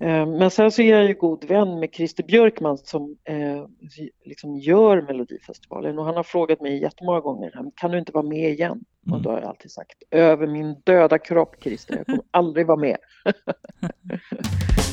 Eh, men sen så är jag ju god vän med Christer Björkman som eh, liksom gör Melodifestivalen och han har frågat mig jättemånga gånger, kan du inte vara med igen? Mm. Och då har jag alltid sagt, över min döda kropp Christer, jag kommer aldrig vara med.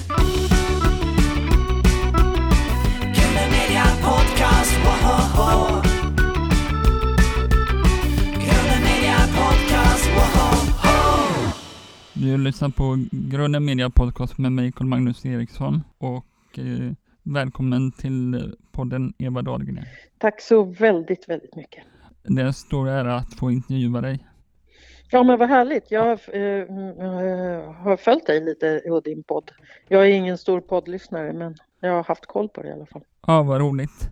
Du har lyssnat på Grunden Media Podcast med mig, Carl Magnus Eriksson. Och eh, välkommen till podden Eva Dahlgren. Tack så väldigt, väldigt mycket. Det är en stor ära att få intervjua dig. Ja men vad härligt. Jag har, eh, har följt dig lite och din podd. Jag är ingen stor poddlyssnare men jag har haft koll på det i alla fall. Ja, vad roligt.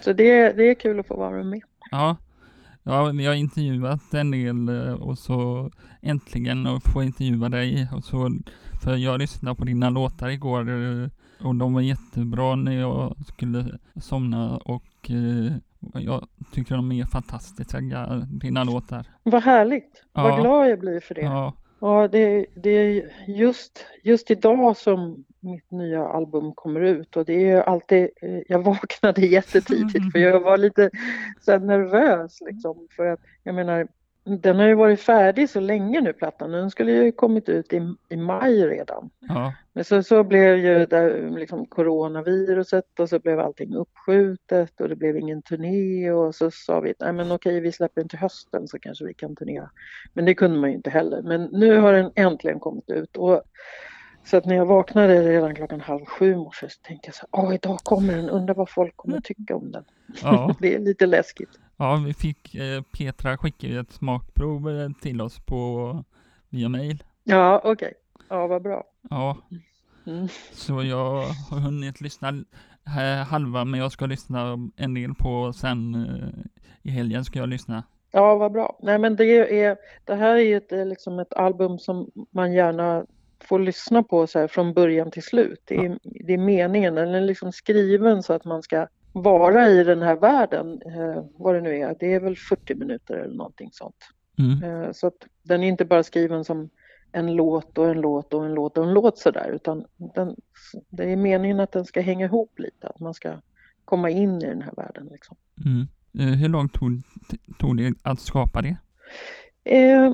Så det, det är kul att få vara med. Ja, Ja, vi har intervjuat en del eh, och så äntligen att få intervjua dig. Och så, för jag lyssnade på dina låtar igår eh, och de var jättebra när jag skulle somna och eh, jag tycker de är fantastiska, dina låtar. Vad härligt! Ja. Vad glad jag blir för det. Ja. Ja, det, det är just, just idag som mitt nya album kommer ut och det är alltid, eh, jag vaknade jättetidigt för jag var lite så nervös liksom för att jag menar den har ju varit färdig så länge nu plattan, den skulle ju kommit ut i, i maj redan. Ja. Men så, så blev ju det liksom coronaviruset och så blev allting uppskjutet och det blev ingen turné och så sa vi nej men okej vi släpper den till hösten så kanske vi kan turnera. Men det kunde man ju inte heller. Men nu har den äntligen kommit ut och så att när jag vaknade redan klockan halv sju morse så tänkte jag så åh idag kommer den, undrar vad folk kommer tycka om den. Ja. det är lite läskigt. Ja, vi fick, eh, Petra skickade ett smakprov eh, till oss på via mail. Ja, okej. Okay. Ja, vad bra. Ja. Mm. Så jag har hunnit lyssna eh, halva, men jag ska lyssna en del på sen eh, i helgen ska jag lyssna. Ja, vad bra. Nej, men det är, det här är ju ett, liksom ett album som man gärna får lyssna på så här från början till slut. Det är, det är meningen, den är liksom skriven så att man ska vara i den här världen, eh, vad det nu är, det är väl 40 minuter eller någonting sånt. Mm. Eh, så att den är inte bara skriven som en låt och en låt och en låt och en låt sådär, utan den, det är meningen att den ska hänga ihop lite, att man ska komma in i den här världen. Liksom. Mm. Eh, hur långt tog, tog det att skapa det? Eh,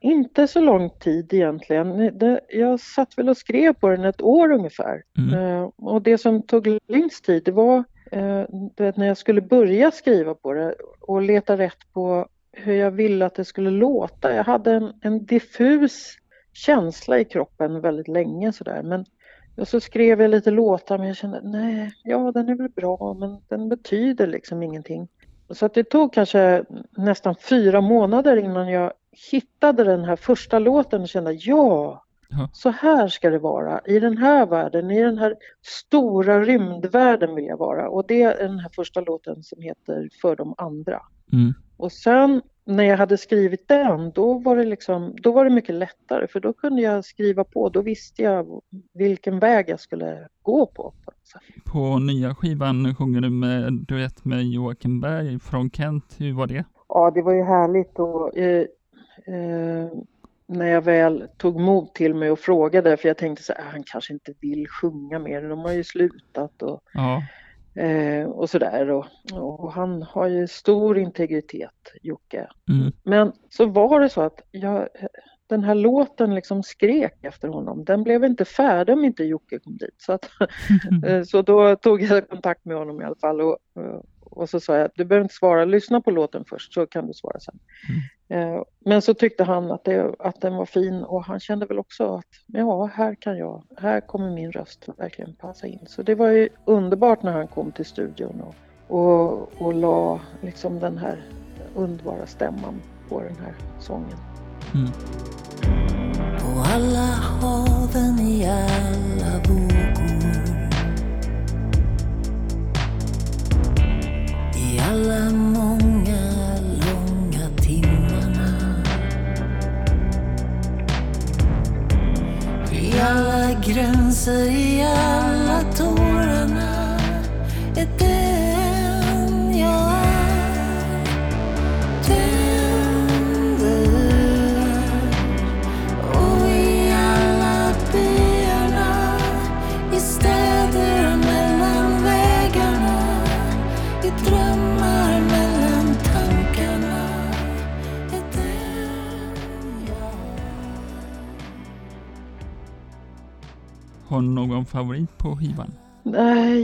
inte så lång tid egentligen. Det, jag satt väl och skrev på den ett år ungefär. Mm. Eh, och det som tog längst tid det var eh, vet, när jag skulle börja skriva på det och leta rätt på hur jag ville att det skulle låta. Jag hade en, en diffus känsla i kroppen väldigt länge sådär. Men och så skrev jag lite låtar men jag kände nej, ja den är väl bra men den betyder liksom ingenting. Så att det tog kanske nästan fyra månader innan jag hittade den här första låten och kände ja, så här ska det vara. I den här världen, i den här stora rymdvärlden vill jag vara. Och det är den här första låten som heter För de andra. Mm. Och sen när jag hade skrivit den, då var, det liksom, då var det mycket lättare för då kunde jag skriva på. Då visste jag vilken väg jag skulle gå på. På nya skivan sjunger du med duett med Joakim Berg från Kent. Hur var det? Ja, det var ju härligt och eh, eh, när jag väl tog mod till mig och frågade, för jag tänkte så här, han kanske inte vill sjunga mer, de har ju slutat och, ja. eh, och sådär. Och, och, han har ju stor integritet, Jocke. Mm. Men så var det så att jag, den här låten liksom skrek efter honom. Den blev inte färdig om inte Jocke kom dit. Så, att, eh, så då tog jag kontakt med honom i alla fall och, och så sa jag, du behöver inte svara, lyssna på låten först så kan du svara sen. Mm. Eh, men så tyckte han att, det, att den var fin och han kände väl också att ja, här kan jag, här kommer min röst verkligen passa in. Så det var ju underbart när han kom till studion och, och, och la liksom den här underbara stämman på den här sången. Mm. På alla haven i alla alla många långa timmarna. I alla gränser, i alla tår Har du någon favorit på skivan?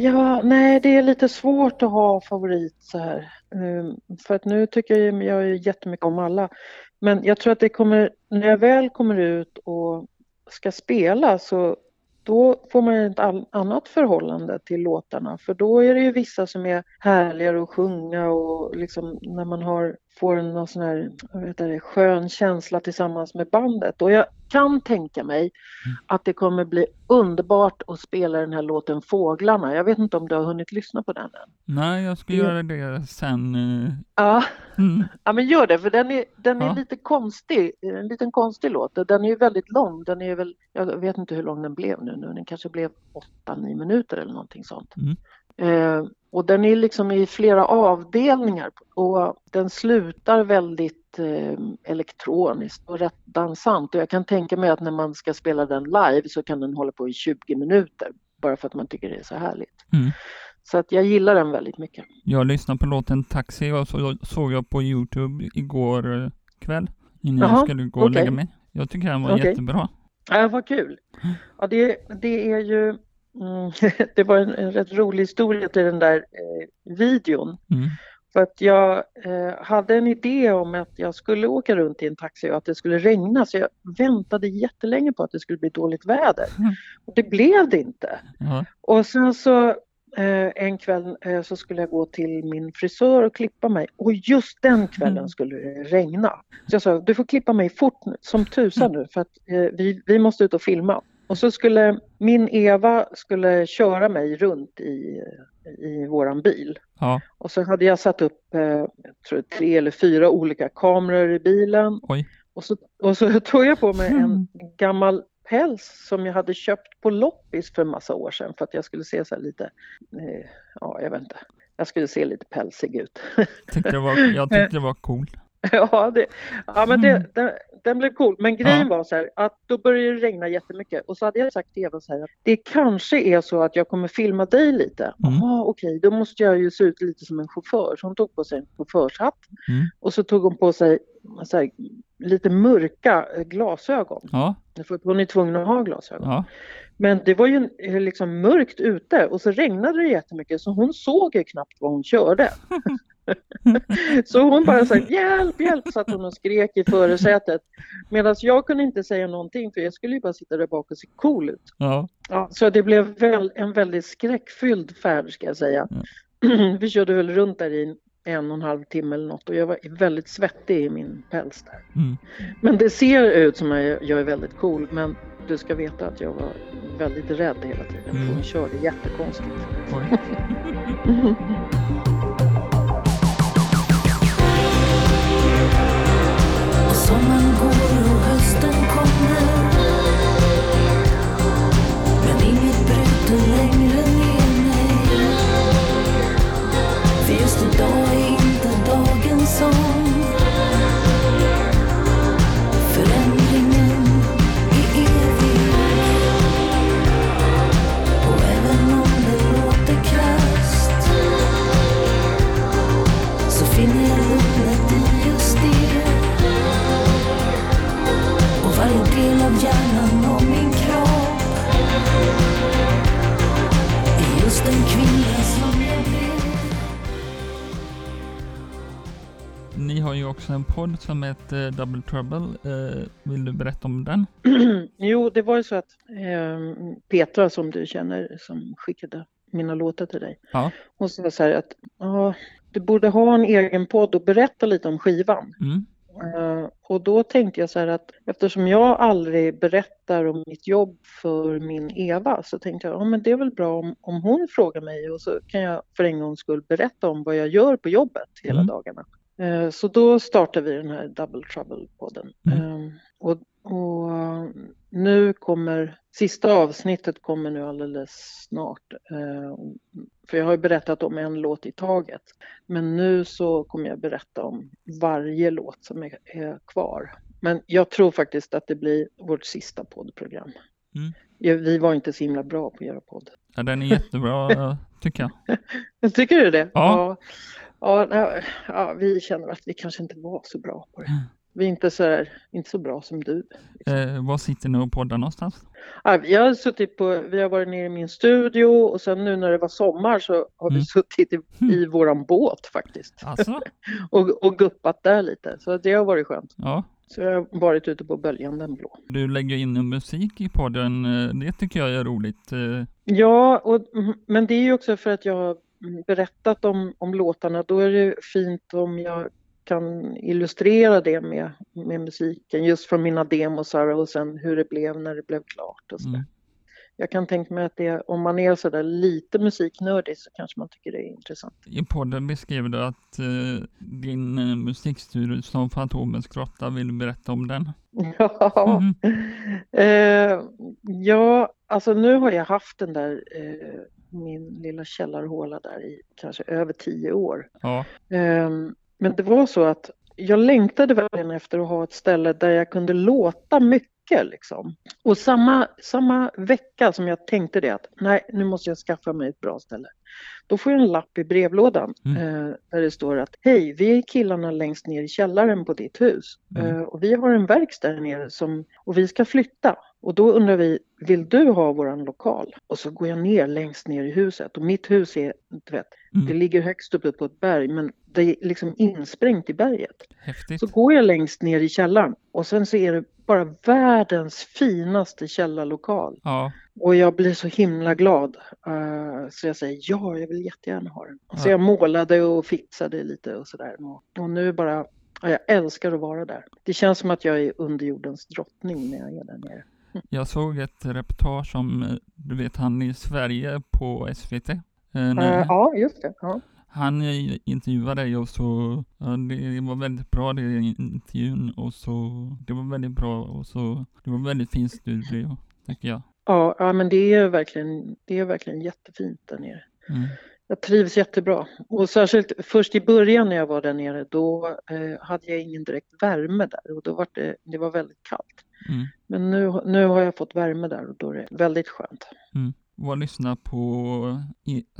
ja, nej, det är lite svårt att ha favorit så här. Ehm, för att nu tycker jag, jag jättemycket om alla. Men jag tror att det kommer, när jag väl kommer ut och ska spela så då får man ett annat förhållande till låtarna för då är det ju vissa som är härligare att sjunga och liksom när man har, får en sån här vet det, skön känsla tillsammans med bandet. Och jag kan tänka mig att det kommer bli underbart att spela den här låten Fåglarna. Jag vet inte om du har hunnit lyssna på den än? Nej, jag ska göra det sen. Eh. Ja, mm. ja men gör det för den är, den är ja. lite konstig, en liten konstig låt. Den är ju väldigt lång, den är väl, jag vet inte hur lång den blev nu, nu. den kanske blev 8-9 minuter eller någonting sånt. Mm. Eh, och den är liksom i flera avdelningar och den slutar väldigt eh, elektroniskt och rätt dansant. Och jag kan tänka mig att när man ska spela den live så kan den hålla på i 20 minuter bara för att man tycker det är så härligt. Mm. Så att jag gillar den väldigt mycket. Jag lyssnade på låten Taxi och så såg jag på Youtube igår eh, kväll innan Aha, jag skulle gå och okay. lägga mig. Jag tycker den var okay. jättebra. Ja, vad kul. Ja, det, det är ju Mm, det var en, en rätt rolig historia till den där eh, videon. Mm. För att jag eh, hade en idé om att jag skulle åka runt i en taxi och att det skulle regna så jag väntade jättelänge på att det skulle bli dåligt väder. Mm. Och det blev det inte. Och sen så eh, en kväll eh, så skulle jag gå till min frisör och klippa mig och just den kvällen mm. skulle det regna. Så jag sa, du får klippa mig fort som tusan nu för att eh, vi, vi måste ut och filma. Och så skulle min Eva skulle köra mig runt i, i våran bil. Ja. Och så hade jag satt upp eh, jag tror tre eller fyra olika kameror i bilen. Oj. Och, så, och så tog jag på mig en mm. gammal päls som jag hade köpt på loppis för en massa år sedan för att jag skulle se så lite, eh, ja jag vet inte, jag skulle se lite pälsig ut. Tyckte det var, jag tyckte det var cool. Ja, det, ja men det, mm. det, den blev cool. Men grejen ja. var så här att då började det regna jättemycket och så hade jag sagt till Eva så här att det kanske är så att jag kommer filma dig lite. Mm. okej, okay, då måste jag ju se ut lite som en chaufför. Så hon tog på sig en chaufförshatt mm. och så tog hon på sig så här, lite mörka glasögon. Ja. För hon är tvungen att ha glasögon. Ja. Men det var ju liksom mörkt ute och så regnade det jättemycket så hon såg ju knappt vad hon körde. så hon bara sa hjälp, hjälp, satt hon och skrek i förarsätet. Medan jag kunde inte säga någonting för jag skulle ju bara sitta där bak och se cool ut. Ja. Ja, så det blev väl, en väldigt skräckfylld färd ska jag säga. Ja. Vi körde väl runt där i en och en halv timme eller något och jag var väldigt svettig i min päls där. Mm. Men det ser ut som att jag är väldigt cool men du ska veta att jag var väldigt rädd hela tiden mm. hon körde jättekonstigt. Sommaren går podd som heter Double Trouble. Eh, vill du berätta om den? jo, det var ju så att eh, Petra som du känner som skickade mina låtar till dig. Ja. Hon sa så här att ja, du borde ha en egen podd och berätta lite om skivan. Mm. Uh, och då tänkte jag så här att eftersom jag aldrig berättar om mitt jobb för min Eva så tänkte jag, ja men det är väl bra om, om hon frågar mig och så kan jag för en gångs skull berätta om vad jag gör på jobbet hela mm. dagarna. Eh, så då startade vi den här Double Trouble-podden. Mm. Ehm, och, och, nu kommer, sista avsnittet kommer nu alldeles snart. Eh, för jag har ju berättat om en låt i taget. Men nu så kommer jag berätta om varje låt som är, är kvar. Men jag tror faktiskt att det blir vårt sista poddprogram. Mm. Vi var inte så himla bra på att göra podd. Ja, den är jättebra tycker jag. Tycker du det? Ja. ja. Ja, ja, vi känner att vi kanske inte var så bra på det. vi är inte så, här, inte så bra som du. Eh, var sitter ni och poddar någonstans? Ja, jag har suttit på, vi har varit nere i min studio och sen nu när det var sommar så har mm. vi suttit i, i mm. våran båt faktiskt. Alltså? och, och guppat där lite, så det har varit skönt. Ja. Så jag har varit ute på böljan den blå. Du lägger in musik i podden, eh, det tycker jag är roligt. Eh. Ja, och, men det är ju också för att jag berättat om, om låtarna, då är det fint om jag kan illustrera det med, med musiken just från mina demosar och sen hur det blev när det blev klart och så. Mm. Jag kan tänka mig att det, om man är sådär lite musiknördig så kanske man tycker det är intressant. I podden beskrev du att eh, din eh, musikstudio som Fantomens grotta, vill du berätta om den? Ja, mm. eh, ja, alltså nu har jag haft den där eh, min lilla källarhåla där i kanske över tio år. Ja. Um, men det var så att jag längtade verkligen efter att ha ett ställe där jag kunde låta mycket. Liksom. Och samma, samma vecka som jag tänkte det att nej, nu måste jag skaffa mig ett bra ställe. Då får jag en lapp i brevlådan mm. eh, där det står att hej, vi är killarna längst ner i källaren på ditt hus mm. eh, och vi har en verkstad där nere som, och vi ska flytta. Och då undrar vi, vill du ha våran lokal? Och så går jag ner längst ner i huset och mitt hus är, du vet, mm. det ligger högst uppe på ett berg men det är liksom insprängt i berget. Häftigt. Så går jag längst ner i källaren och sen så är det bara världens finaste källarlokal. Ja. Och jag blir så himla glad. Uh, så jag säger ja, jag vill jättegärna ha den. Ja. Så jag målade och fixade lite och sådär. Och, nu bara, ja, jag älskar att vara där. Det känns som att jag är underjordens drottning när jag är där nere. Jag såg ett reportage om, eh, du vet han i Sverige på SVT. Uh, ja, just det. Ja. Han intervjuade dig och så, det var väldigt bra det intervjun och så, det var väldigt bra och så, det var väldigt fin studio, tycker jag. Ja, ja men det är verkligen, det är verkligen jättefint där nere. Mm. Jag trivs jättebra. Och särskilt först i början när jag var där nere, då eh, hade jag ingen direkt värme där och då var det, det var väldigt kallt. Mm. Men nu, nu har jag fått värme där och då är det väldigt skönt. Mm. Vad lyssnar på,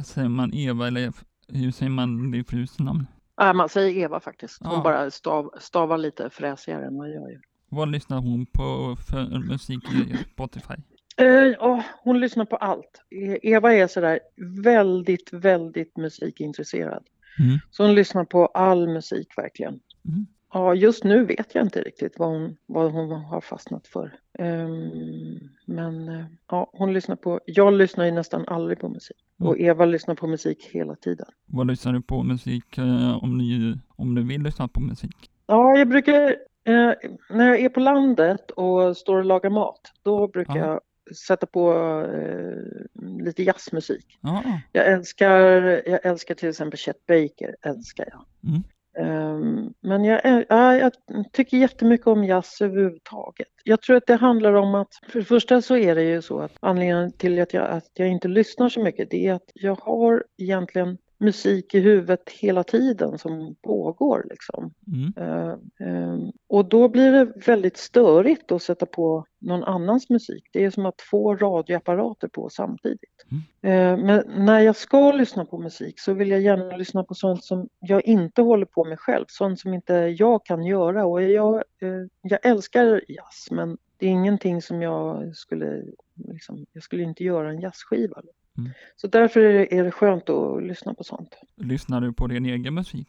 säger man Eva eller hur säger man det frus namn? Ja, man säger Eva faktiskt. Hon ja. bara stav, stavar lite fräsigare än vad jag gör. Vad lyssnar hon på för musik i Spotify? Uh, oh, hon lyssnar på allt. Eva är sådär väldigt, väldigt musikintresserad. Mm. Så hon lyssnar på all musik verkligen. Mm. Ja, just nu vet jag inte riktigt vad hon, vad hon har fastnat för. Um, men uh, ja, hon lyssnar på, jag lyssnar ju nästan aldrig på musik. Mm. Och Eva lyssnar på musik hela tiden. Vad lyssnar du på musik uh, om, ni, om du vill lyssna på musik? Ja, jag brukar, uh, när jag är på landet och står och lagar mat, då brukar jag sätta på eh, lite jazzmusik. Ah. Jag älskar, jag älskar till exempel Chet Baker, älskar jag. Mm. Ehm, men jag, ja, jag tycker jättemycket om jazz överhuvudtaget. Jag tror att det handlar om att, för det första så är det ju så att anledningen till att jag, att jag inte lyssnar så mycket, det är att jag har egentligen musik i huvudet hela tiden som pågår. Liksom. Mm. Uh, um, och då blir det väldigt störigt att sätta på någon annans musik. Det är som att få radioapparater på samtidigt. Mm. Uh, men när jag ska lyssna på musik så vill jag gärna lyssna på sånt som jag inte håller på med själv, sånt som inte jag kan göra. Och jag, uh, jag älskar jazz men det är ingenting som jag skulle, liksom, jag skulle inte göra en jazzskiva. Mm. Så därför är det skönt att lyssna på sånt. Lyssnar du på din egen musik?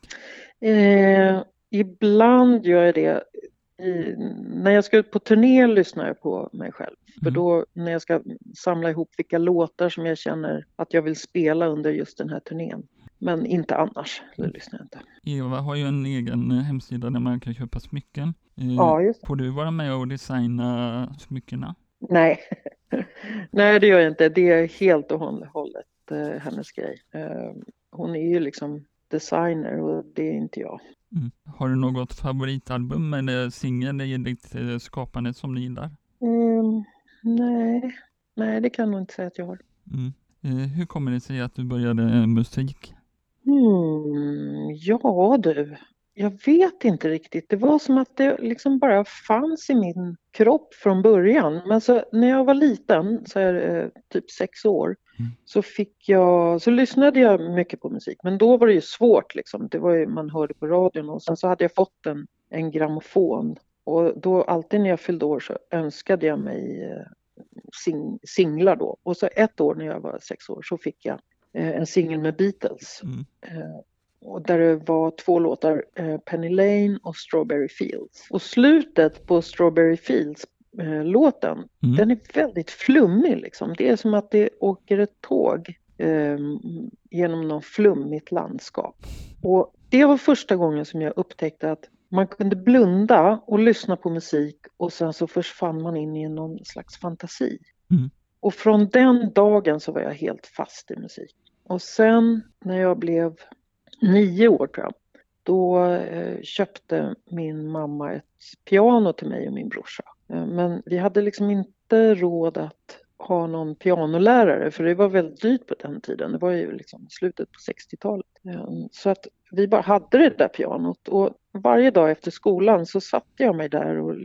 Eh, ibland gör jag det. I, när jag ska ut på turné lyssnar jag på mig själv. För mm. då när jag ska samla ihop vilka låtar som jag känner att jag vill spela under just den här turnén. Men inte annars, det mm. lyssnar jag inte. Eva har ju en egen hemsida där man kan köpa smycken. Eh, ja, just det. Får du vara med och designa smyckena? Nej, Nej det gör jag inte. Det är helt och hållet eh, hennes grej. Eh, hon är ju liksom designer och det är inte jag. Mm. Har du något favoritalbum eller singel i ditt eh, skapande som du gillar? Mm, nej. nej, det kan jag nog inte säga att jag har. Mm. Eh, hur kommer det sig att du började eh, musik? Mm, ja du, jag vet inte riktigt. Det var som att det liksom bara fanns i min kropp från början. Men så, när jag var liten, så här, eh, typ sex år, mm. så, fick jag, så lyssnade jag mycket på musik. Men då var det ju svårt. Liksom. Det var ju, man hörde på radion och sen så hade jag fått en en grammofon. Och då alltid när jag fyllde år så önskade jag mig eh, sing singlar då. Och så ett år när jag var sex år så fick jag eh, en singel med Beatles. Mm. Och där det var två låtar, eh, Penny Lane och Strawberry Fields. Och slutet på Strawberry Fields eh, låten, mm. den är väldigt flummig liksom. Det är som att det åker ett tåg eh, genom något flummigt landskap. Och det var första gången som jag upptäckte att man kunde blunda och lyssna på musik och sen så försvann man in i någon slags fantasi. Mm. Och från den dagen så var jag helt fast i musik. Och sen när jag blev nio år tror jag, då eh, köpte min mamma ett piano till mig och min brorsa. Eh, men vi hade liksom inte råd att ha någon pianolärare för det var väldigt dyrt på den tiden. Det var ju liksom slutet på 60-talet. Eh, så att vi bara hade det där pianot och varje dag efter skolan så satte jag mig där och,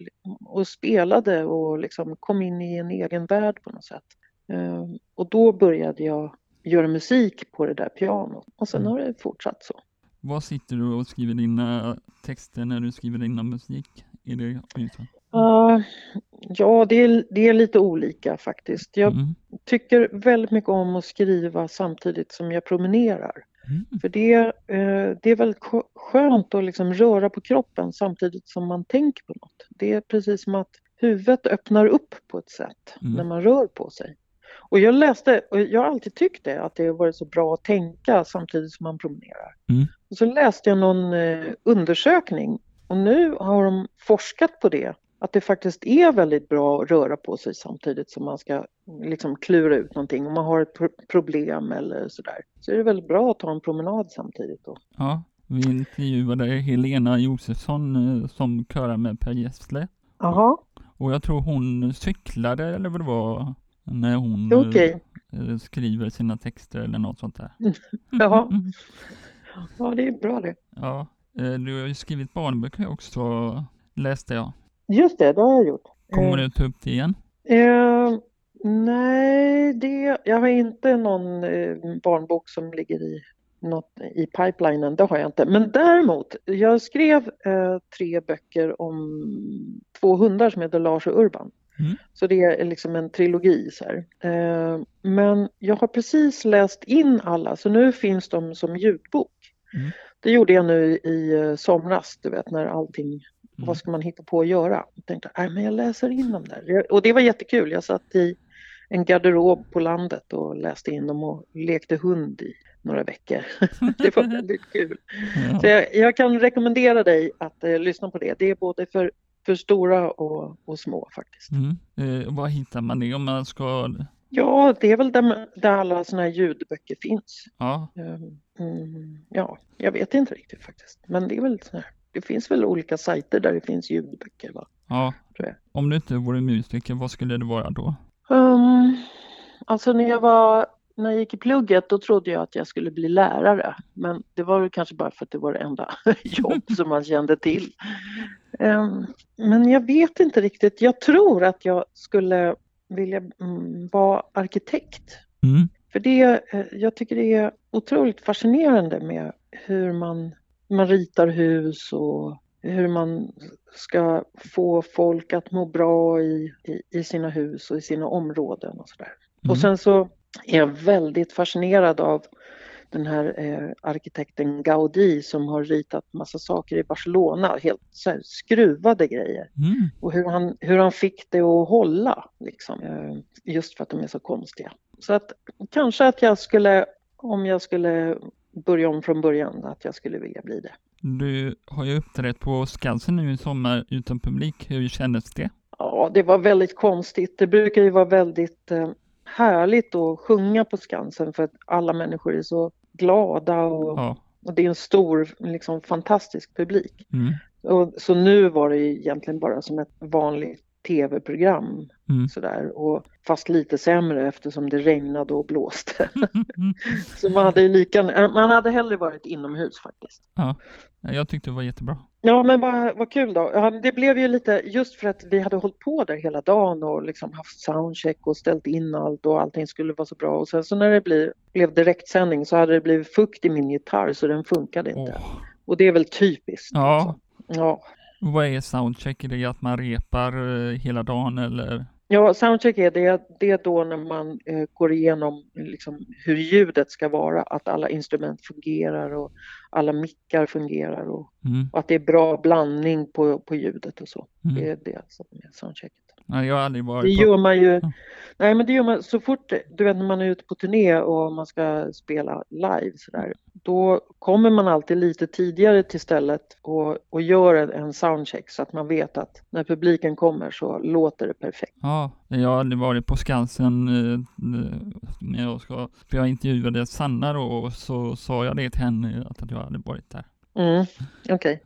och spelade och liksom kom in i en egen värld på något sätt. Eh, och då började jag göra musik på det där pianot och sen mm. har det fortsatt så. Vad sitter du och skriver dina texter när du skriver dina musik? Är det Uh, ja, det är, det är lite olika faktiskt. Jag mm. tycker väldigt mycket om att skriva samtidigt som jag promenerar. Mm. För det, uh, det är väldigt skönt att liksom röra på kroppen samtidigt som man tänker på något. Det är precis som att huvudet öppnar upp på ett sätt mm. när man rör på sig. Och jag läste, och jag har alltid tyckt det, att det har varit så bra att tänka samtidigt som man promenerar. Mm. Och så läste jag någon eh, undersökning och nu har de forskat på det, att det faktiskt är väldigt bra att röra på sig samtidigt som man ska liksom klura ut någonting. Om man har ett pro problem eller sådär, så är det väldigt bra att ta en promenad samtidigt. Då. Ja, vi intervjuade Helena Josefsson eh, som körar med Per Gessle. Jaha. Och jag tror hon cyklade eller vad det var när hon okay. Eh, skriver sina texter eller något sånt där. ja. ja, det är bra det. Ja, eh, du har ju skrivit barnböcker också, läste jag. Just det, det har jag gjort. Kommer du ta upp det igen? Eh, nej, det, jag har inte någon eh, barnbok som ligger i något i pipelinen, det har jag inte. Men däremot, jag skrev eh, tre böcker om två hundar som heter Lars och Urban. Mm. Så det är liksom en trilogi. Så eh, men jag har precis läst in alla så nu finns de som ljudbok. Mm. Det gjorde jag nu i eh, somras, du vet när allting, mm. vad ska man hitta på att göra? Jag tänkte, nej men jag läser in dem där. Och det var jättekul, jag satt i en garderob på landet och läste in dem och lekte hund i några veckor. det var väldigt kul. Ja. Så jag, jag, kan rekommendera dig att eh, lyssna på det. Det är både för för stora och, och små faktiskt. Mm. Eh, var hittar man det om man ska? Ja, det är väl där, där alla sådana här ljudböcker finns. Ja. Ehm, mm, ja, jag vet inte riktigt faktiskt. Men det är väl så här. Det finns väl olika sajter där det finns ljudböcker va? Ja. Om du inte vore musiker, vad skulle det vara då? Um, alltså när jag var när jag gick i plugget då trodde jag att jag skulle bli lärare. Men det var kanske bara för att det var det enda jobb som man kände till. Ehm, men jag vet inte riktigt. Jag tror att jag skulle vilja mm, vara arkitekt. Mm. För det, eh, jag tycker det är otroligt fascinerande med hur man, man ritar hus och hur man ska få folk att må bra i, i, i sina hus och i sina områden och sådär. Mm. Och sen så är jag väldigt fascinerad av den här eh, arkitekten Gaudí som har ritat massa saker i Barcelona, helt här, skruvade grejer. Mm. Och hur han, hur han fick det att hålla, liksom, eh, just för att de är så konstiga. Så att kanske att jag skulle, om jag skulle börja om från början, att jag skulle vilja bli det. Du har ju uppträtt på Skansen nu i sommar utan publik. Hur kändes det? Ja, det var väldigt konstigt. Det brukar ju vara väldigt eh, härligt att sjunga på Skansen för att alla människor är så glada och, ja. och det är en stor, liksom fantastisk publik. Mm. Och, så nu var det egentligen bara som ett vanligt tv-program mm. sådär. Och, fast lite sämre eftersom det regnade och blåste. så man hade, lika, man hade hellre varit inomhus faktiskt. Ja, jag tyckte det var jättebra. Ja, men vad, vad kul då. Ja, det blev ju lite, just för att vi hade hållit på där hela dagen och liksom haft soundcheck och ställt in allt och allting skulle vara så bra. Och sen så när det blev, blev direktsändning så hade det blivit fukt i min gitarr så den funkade inte. Oh. Och det är väl typiskt. Ja. Alltså. Ja. Vad är soundcheck? Är det att man repar eh, hela dagen eller? Ja, soundcheck är det, det är då när man eh, går igenom liksom, hur ljudet ska vara, att alla instrument fungerar och alla mickar fungerar och, mm. och att det är bra blandning på, på ljudet och så. Mm. Det är det som är soundchecket. Nej, jag har aldrig varit Det gör man ju. Nej, men det gör man så fort, du vet när man är ute på turné och man ska spela live sådär. Då kommer man alltid lite tidigare till stället och, och gör en, en soundcheck så att man vet att när publiken kommer så låter det perfekt. Ja, jag har aldrig varit på Skansen eh, när jag ska, för jag intervjuade Sanna då och så sa jag det till henne att jag hade varit där. Mm, okej. Okay.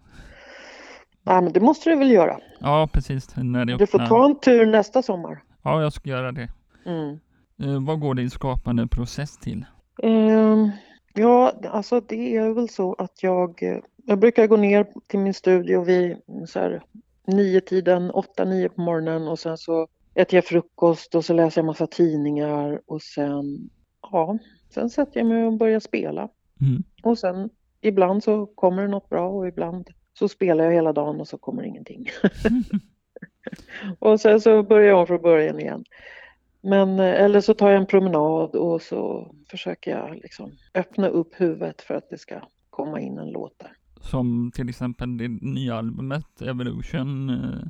Ja, men det måste du väl göra? Ja, precis. När det du får ta en tur nästa sommar. Ja, jag ska göra det. Mm. Eh, vad går din skapande process till? Um, ja, alltså det är väl så att jag, eh, jag brukar gå ner till min studio vid så här, nio tiden, åtta, nio på morgonen och sen så äter jag frukost och så läser jag massa tidningar och sen, ja, sen sätter jag mig och börjar spela. Mm. Och sen ibland så kommer det något bra och ibland så spelar jag hela dagen och så kommer ingenting. och sen så börjar jag om från början igen. Men, eh, eller så tar jag en promenad och så försöker jag liksom öppna upp huvudet för att det ska komma in en låt där. Som till exempel det nya albumet Evolution. Eh,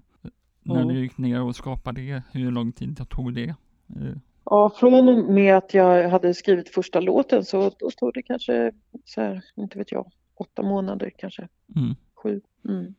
när mm. du gick ner och skapade det, hur lång tid tog det? Eh. Ja, från och med att jag hade skrivit första låten så då stod det kanske så här, inte vet jag, åtta månader kanske. Mm sju. Mm.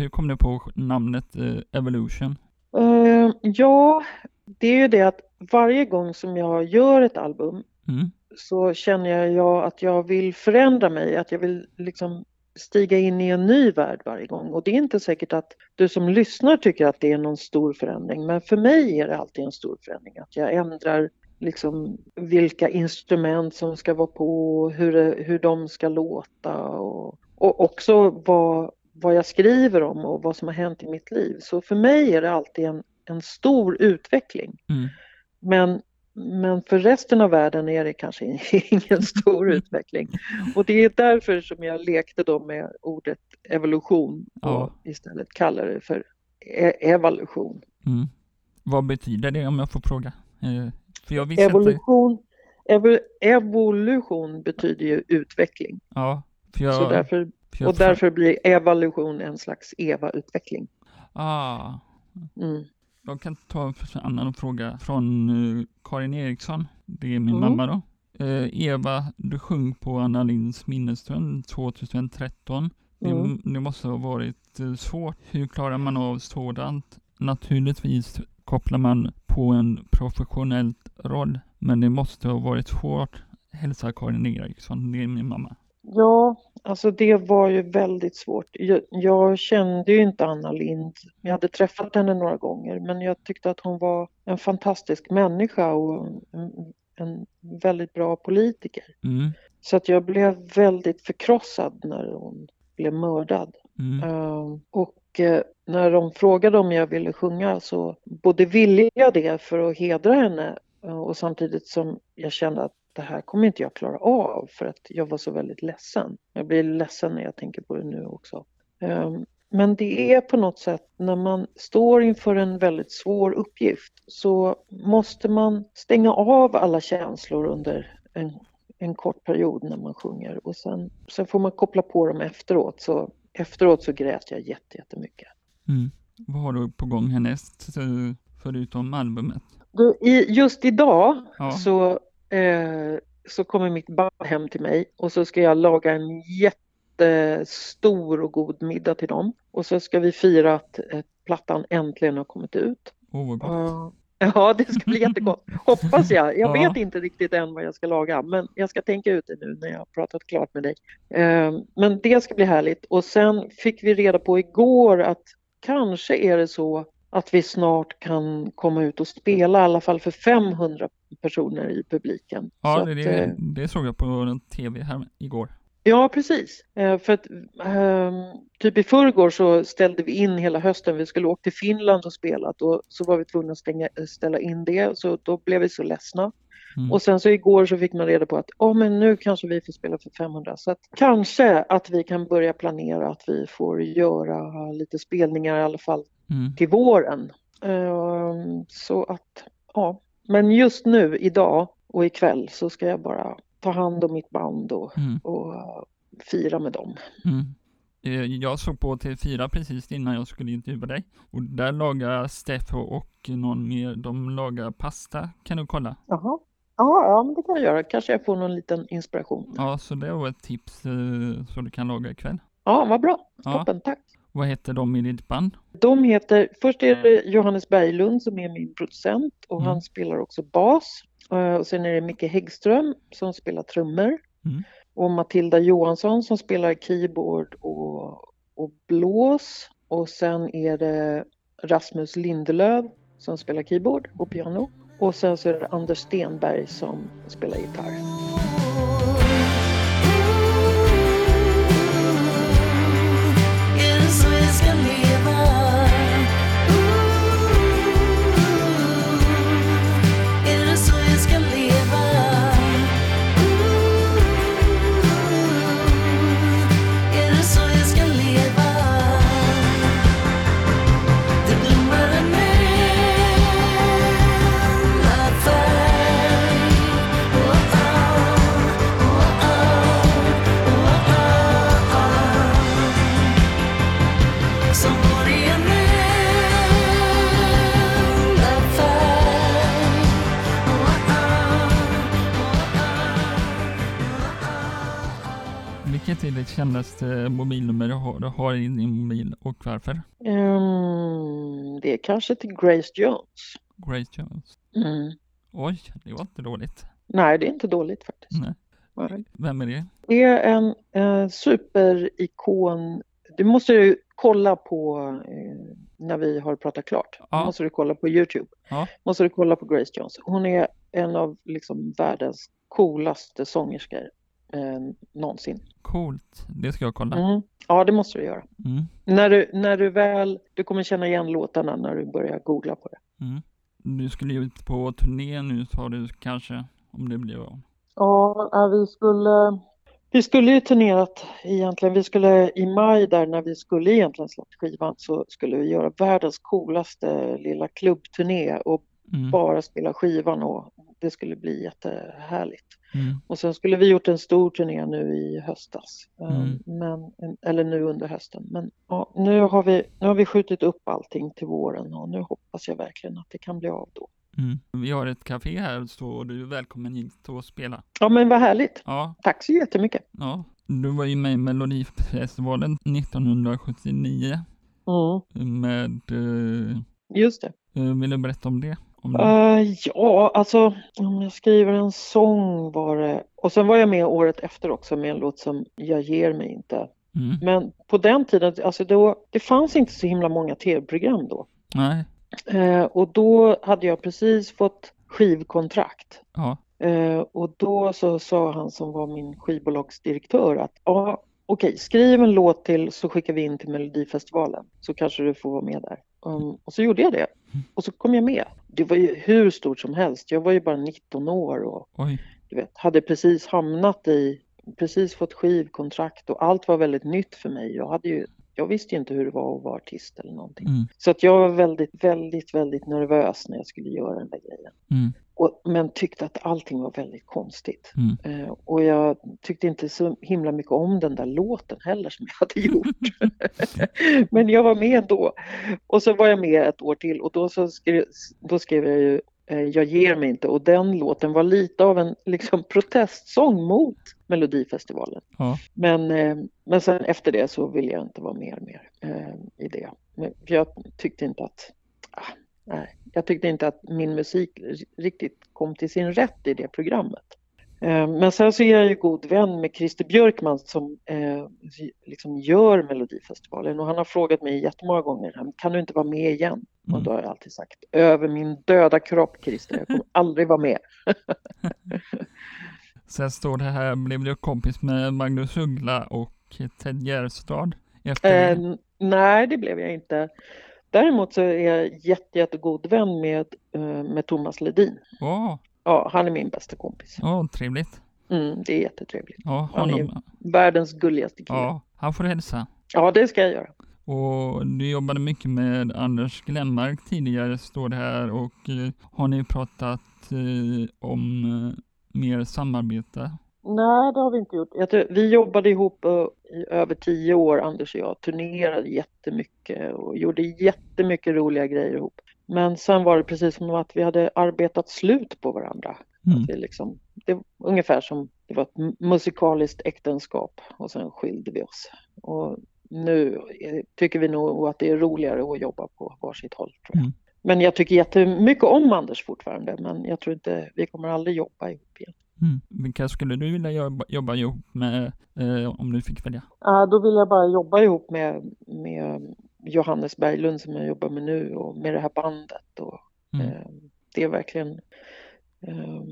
Hur kom du på namnet eh, Evolution? Uh, ja, det är ju det att varje gång som jag gör ett album mm. så känner jag att jag vill förändra mig, att jag vill liksom stiga in i en ny värld varje gång. Och det är inte säkert att du som lyssnar tycker att det är någon stor förändring, men för mig är det alltid en stor förändring. Att jag ändrar liksom vilka instrument som ska vara på, hur, hur de ska låta och och också vad, vad jag skriver om och vad som har hänt i mitt liv. Så för mig är det alltid en, en stor utveckling. Mm. Men, men för resten av världen är det kanske ingen stor utveckling. Och det är därför som jag lekte då med ordet evolution och ja. istället kallar det för e evolution. Mm. Vad betyder det om jag får fråga? Eh, för jag evolution, ev evolution betyder ju utveckling. Ja, jag, så därför, och därför blir evolution en slags EVA-utveckling. Ah. Mm. Jag kan ta en annan fråga från uh, Karin Eriksson. Det är min mm. mamma då. Uh, Eva, du sjöng på Anna Linds minnesstund 2013. Mm. Det, det, måste ha varit uh, svårt. Hur klarar man av sådant? Naturligtvis kopplar man på en professionell roll, men det måste ha varit svårt. Hälsa Karin Eriksson, det är min mamma. Ja, alltså det var ju väldigt svårt. Jag, jag, kände ju inte Anna Lind. Jag hade träffat henne några gånger men jag tyckte att hon var en fantastisk människa och en, en väldigt bra politiker. Mm. Så att jag blev väldigt förkrossad när hon blev mördad. Mm. Uh, och uh, när de frågade om jag ville sjunga så både ville jag det för att hedra henne uh, och samtidigt som jag kände att det här kommer inte jag klara av för att jag var så väldigt ledsen. Jag blir ledsen när jag tänker på det nu också. Ehm, men det är på något sätt när man står inför en väldigt svår uppgift så måste man stänga av alla känslor under en, en kort period när man sjunger och sen, sen får man koppla på dem efteråt. Så efteråt så grät jag jättemycket. Mm. Vad har du på gång härnäst förutom albumet? Du, i, just idag ja. så eh, så kommer mitt barn hem till mig och så ska jag laga en jättestor och god middag till dem. Och så ska vi fira att eh, plattan äntligen har kommit ut. Oh, vad gott. Uh, ja, det ska bli jättegott. Hoppas jag. Jag ja. vet inte riktigt än vad jag ska laga, men jag ska tänka ut det nu när jag har pratat klart med dig. Uh, men det ska bli härligt. Och sen fick vi reda på igår att kanske är det så att vi snart kan komma ut och spela, i alla fall för 500 personer i publiken. Ja, det, att, det, det, såg jag på tv här igår. Ja, precis. Eh, för att ehm, typ i förrgår så ställde vi in hela hösten. Vi skulle åka till Finland och spela och så var vi tvungna att stänga, ställa in det. Så då blev vi så ledsna. Mm. Och sen så igår så fick man reda på att oh, men nu kanske vi får spela för 500. Så att kanske att vi kan börja planera att vi får göra lite spelningar i alla fall mm. till våren. Uh, så att, ja. Men just nu, idag och ikväll så ska jag bara ta hand om mitt band och, mm. och fira med dem. Mm. Eh, jag såg på TV4 precis innan jag skulle intervjua dig och där lagar Steffo och någon mer, de lagar pasta. Kan du kolla? Jaha. Ja, ja, det kan jag göra. Kanske jag får någon liten inspiration. Ja, så det var ett tips eh, så du kan laga ikväll. Ja, vad bra. Toppen, ja. tack. Vad heter de i ditt band? De heter, först är det Johannes Berglund som är min producent och mm. han spelar också bas. Eh, och sen är det Micke Häggström som spelar trummor. Mm och Matilda Johansson som spelar keyboard och, och blås. Och sen är det Rasmus Lindelöv som spelar keyboard och piano. Och sen så är det Anders Stenberg som spelar gitarr. Till kändaste mobilnummer du har, du har i din mobil och varför? Um, det är kanske till Grace Jones. Grace Jones? Mm. Oj, det var inte dåligt. Nej, det är inte dåligt faktiskt. Nej. Nej. Vem är det? Det är en eh, superikon. Du måste ju kolla på eh, när vi har pratat klart. Ja. måste du kolla på Youtube. Ja. måste du kolla på Grace Jones. Hon är en av liksom, världens coolaste sångerskor eh, någonsin. Coolt, det ska jag kolla. Mm. Ja, det måste du göra. Mm. När, du, när du väl, du kommer känna igen låtarna när du börjar googla på det. Mm. Du skulle ju ut på turné nu sa du kanske, om det blir av. Ja, vi skulle, vi skulle ju turnerat egentligen. Vi skulle i maj där när vi skulle egentligen släppt skivan så skulle vi göra världens coolaste lilla klubbturné och mm. bara spela skivan och det skulle bli jättehärligt. Mm. Och sen skulle vi gjort en stor turné nu i höstas, eh, mm. men, eller nu under hösten. Men ja, nu, har vi, nu har vi skjutit upp allting till våren och nu hoppas jag verkligen att det kan bli av då. Mm. Vi har ett café här så du är välkommen hit och spela. Ja men vad härligt. Ja. Tack så jättemycket. Ja, du var ju med i Melodifestivalen 1979. Mm. Med... Eh, Just det. Eh, vill du berätta om det? Uh, ja, alltså om jag skriver en sång var det. Och sen var jag med året efter också med en låt som Jag ger mig inte. Mm. Men på den tiden, alltså då, det fanns inte så himla många tv-program då. Nej. Uh, och då hade jag precis fått skivkontrakt. Ja. Uh, och då så sa han som var min skivbolagsdirektör att ja, okej, skriv en låt till så skickar vi in till Melodifestivalen så kanske du får vara med där. Um, och så gjorde jag det. Och så kom jag med. Det var ju hur stort som helst. Jag var ju bara 19 år och du vet, hade precis hamnat i, precis fått skivkontrakt och allt var väldigt nytt för mig. Jag hade ju jag visste ju inte hur det var att vara artist eller någonting. Mm. Så att jag var väldigt, väldigt, väldigt nervös när jag skulle göra den där grejen. Mm. Och, men tyckte att allting var väldigt konstigt. Mm. Eh, och jag tyckte inte så himla mycket om den där låten heller som jag hade gjort. men jag var med ändå. Och så var jag med ett år till och då, så skrev, då skrev jag ju eh, Jag ger mig inte och den låten var lite av en liksom, protestsång mot Melodifestivalen. Ja. Men, eh, men sen efter det så ville jag inte vara mer, mer eh, i det. Men, för jag tyckte inte att ah, nej, jag tyckte inte att min musik riktigt kom till sin rätt i det programmet. Eh, men sen så är jag ju god vän med Christer Björkman som eh, liksom gör Melodifestivalen och han har frågat mig jättemånga gånger, kan du inte vara med igen? Mm. Och då har jag alltid sagt, över min döda kropp Christer, jag kommer aldrig vara med. sen står det här, blev du kompis med Magnus Uggla och Ted Gärdestad? Eh, nej, det blev jag inte. Däremot så är jag jätte, jättegod vän med, eh, med Thomas Ledin. Oh. ja, han är min bästa kompis. Ja, trevligt. Mm, det är jättetrevligt. Ja, han är världens gulligaste kille. Ja, han får hälsa. Ja, det ska jag göra. Och du jobbade mycket med Anders Glenmark tidigare, står det här. Och eh, har ni pratat eh, om eh, mer samarbete? Nej, det har vi inte gjort. Tror, vi jobbade ihop uh, i över tio år, Anders och jag. Turnerade jättemycket och gjorde jättemycket roliga grejer ihop. Men sen var det precis som att vi hade arbetat slut på varandra. Mm. Att vi liksom, det var ungefär som det var ett musikaliskt äktenskap och sen skilde vi oss. Och nu tycker vi nog att det är roligare att jobba på varsitt håll. Tror jag. Mm. Men jag tycker jättemycket om Anders fortfarande, men jag tror inte, vi kommer aldrig jobba ihop igen. Mm. Vilka skulle du vilja jobba, jobba ihop med eh, om du fick välja? Uh, då vill jag bara jobba ihop med, med Johannes Berglund som jag jobbar med nu och med det här bandet. Och, mm. eh, det är verkligen eh,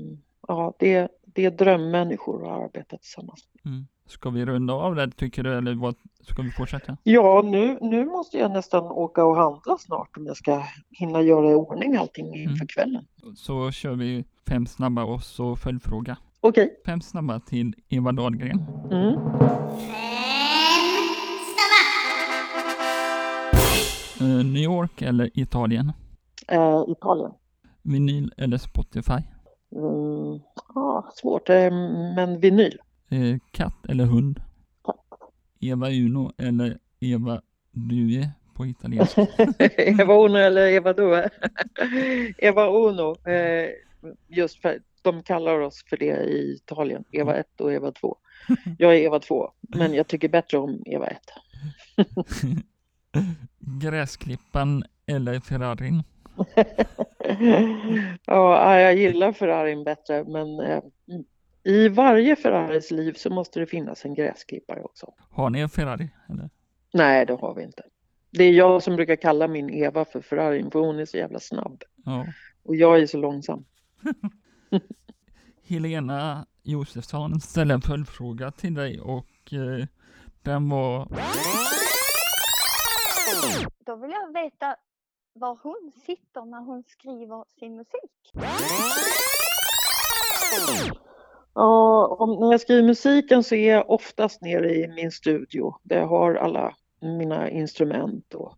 ja, det, det är drömmänniskor att arbeta tillsammans. Mm. Ska vi runda av det tycker du eller vad, ska vi fortsätta? Ja, nu, nu måste jag nästan åka och handla snart om jag ska hinna göra i ordning allting inför mm. kvällen. Så kör vi fem snabba och så följdfråga. Okej. Okay. Fem snabba till Eva Dahlgren. Mm. Uh, New York eller Italien? Uh, Italien. Vinyl eller Spotify? Mm, ja, svårt, eh, men vinyl. Eh, katt eller hund? Eva Uno eller Eva Due på italienska? Eva Uno eller Eva Due? Eva Uno. Eh, just för de kallar oss för det i Italien. Eva 1 och Eva 2. Jag är Eva 2, men jag tycker bättre om Eva 1. Gräsklippan eller Ferrarin? ja, jag gillar Ferrarin bättre, men eh, i varje Ferraris liv så måste det finnas en gräsklippare också. Har ni en Ferrari? Eller? Nej, det har vi inte. Det är jag som brukar kalla min Eva för Ferrarin, för hon är så jävla snabb. Ja. Och jag är så långsam. Helena Josefsson ställde en följdfråga till dig och eh, den var... Då vill jag veta var hon sitter när hon skriver sin musik. Ja, om, när jag skriver musiken så är jag oftast nere i min studio där jag har alla mina instrument och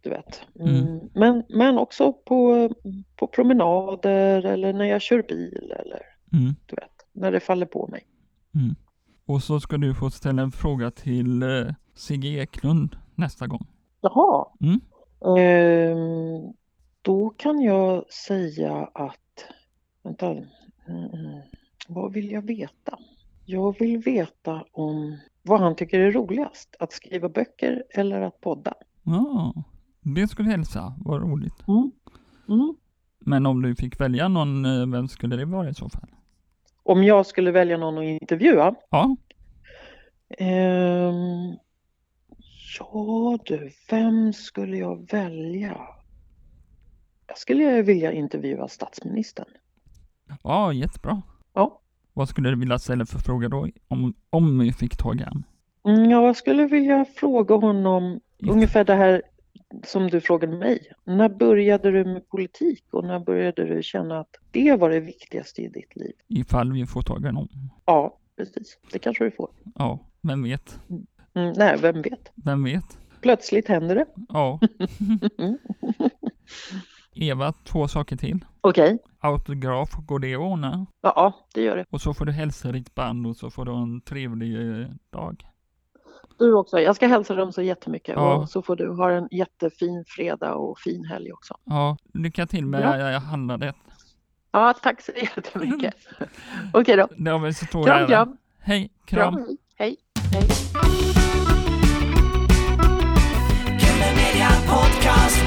du vet. Mm. Mm. Men, men också på, på promenader eller när jag kör bil eller mm. du vet, när det faller på mig. Mm. Och så ska du få ställa en fråga till eh, Sigge Eklund nästa gång. Jaha. Mm. Eh, då kan jag säga att, vänta, mm, vad vill jag veta? Jag vill veta om vad han tycker är roligast, att skriva böcker eller att podda. Ja, det skulle hälsa, vad roligt. Mm. Mm. Men om du fick välja någon, eh, vem skulle det vara i så fall? Om jag skulle välja någon att intervjua? Ja. Um, ja du, vem skulle jag välja? Jag skulle vilja intervjua statsministern. Ja, jättebra. Ja. Vad skulle du vilja ställa för fråga då, om, om vi fick tag i honom? Mm, jag skulle vilja fråga honom Just. ungefär det här som du frågade mig. När började du med politik och när började du känna att det var det viktigaste i ditt liv? Ifall vi får tag i honom. Ja, precis. Det kanske du får. Ja, vem vet? Mm, nej, vem vet? Vem vet? Plötsligt händer det. Ja. Eva, två saker till. Okej. Okay. Autograf, går det att ordna? Ja, det gör det. Och så får du hälsa ditt band och så får du en trevlig eh, dag. Du också. Jag ska hälsa dem så jättemycket ja. och så får du ha en jättefin fredag och fin helg också. Ja, lycka till med ja. Eh, handlandet. Ja, tack så jättemycket. Okej då. Det var så tror kram. Kram. Hej, kram. kram. Hej. Hej. Podcast,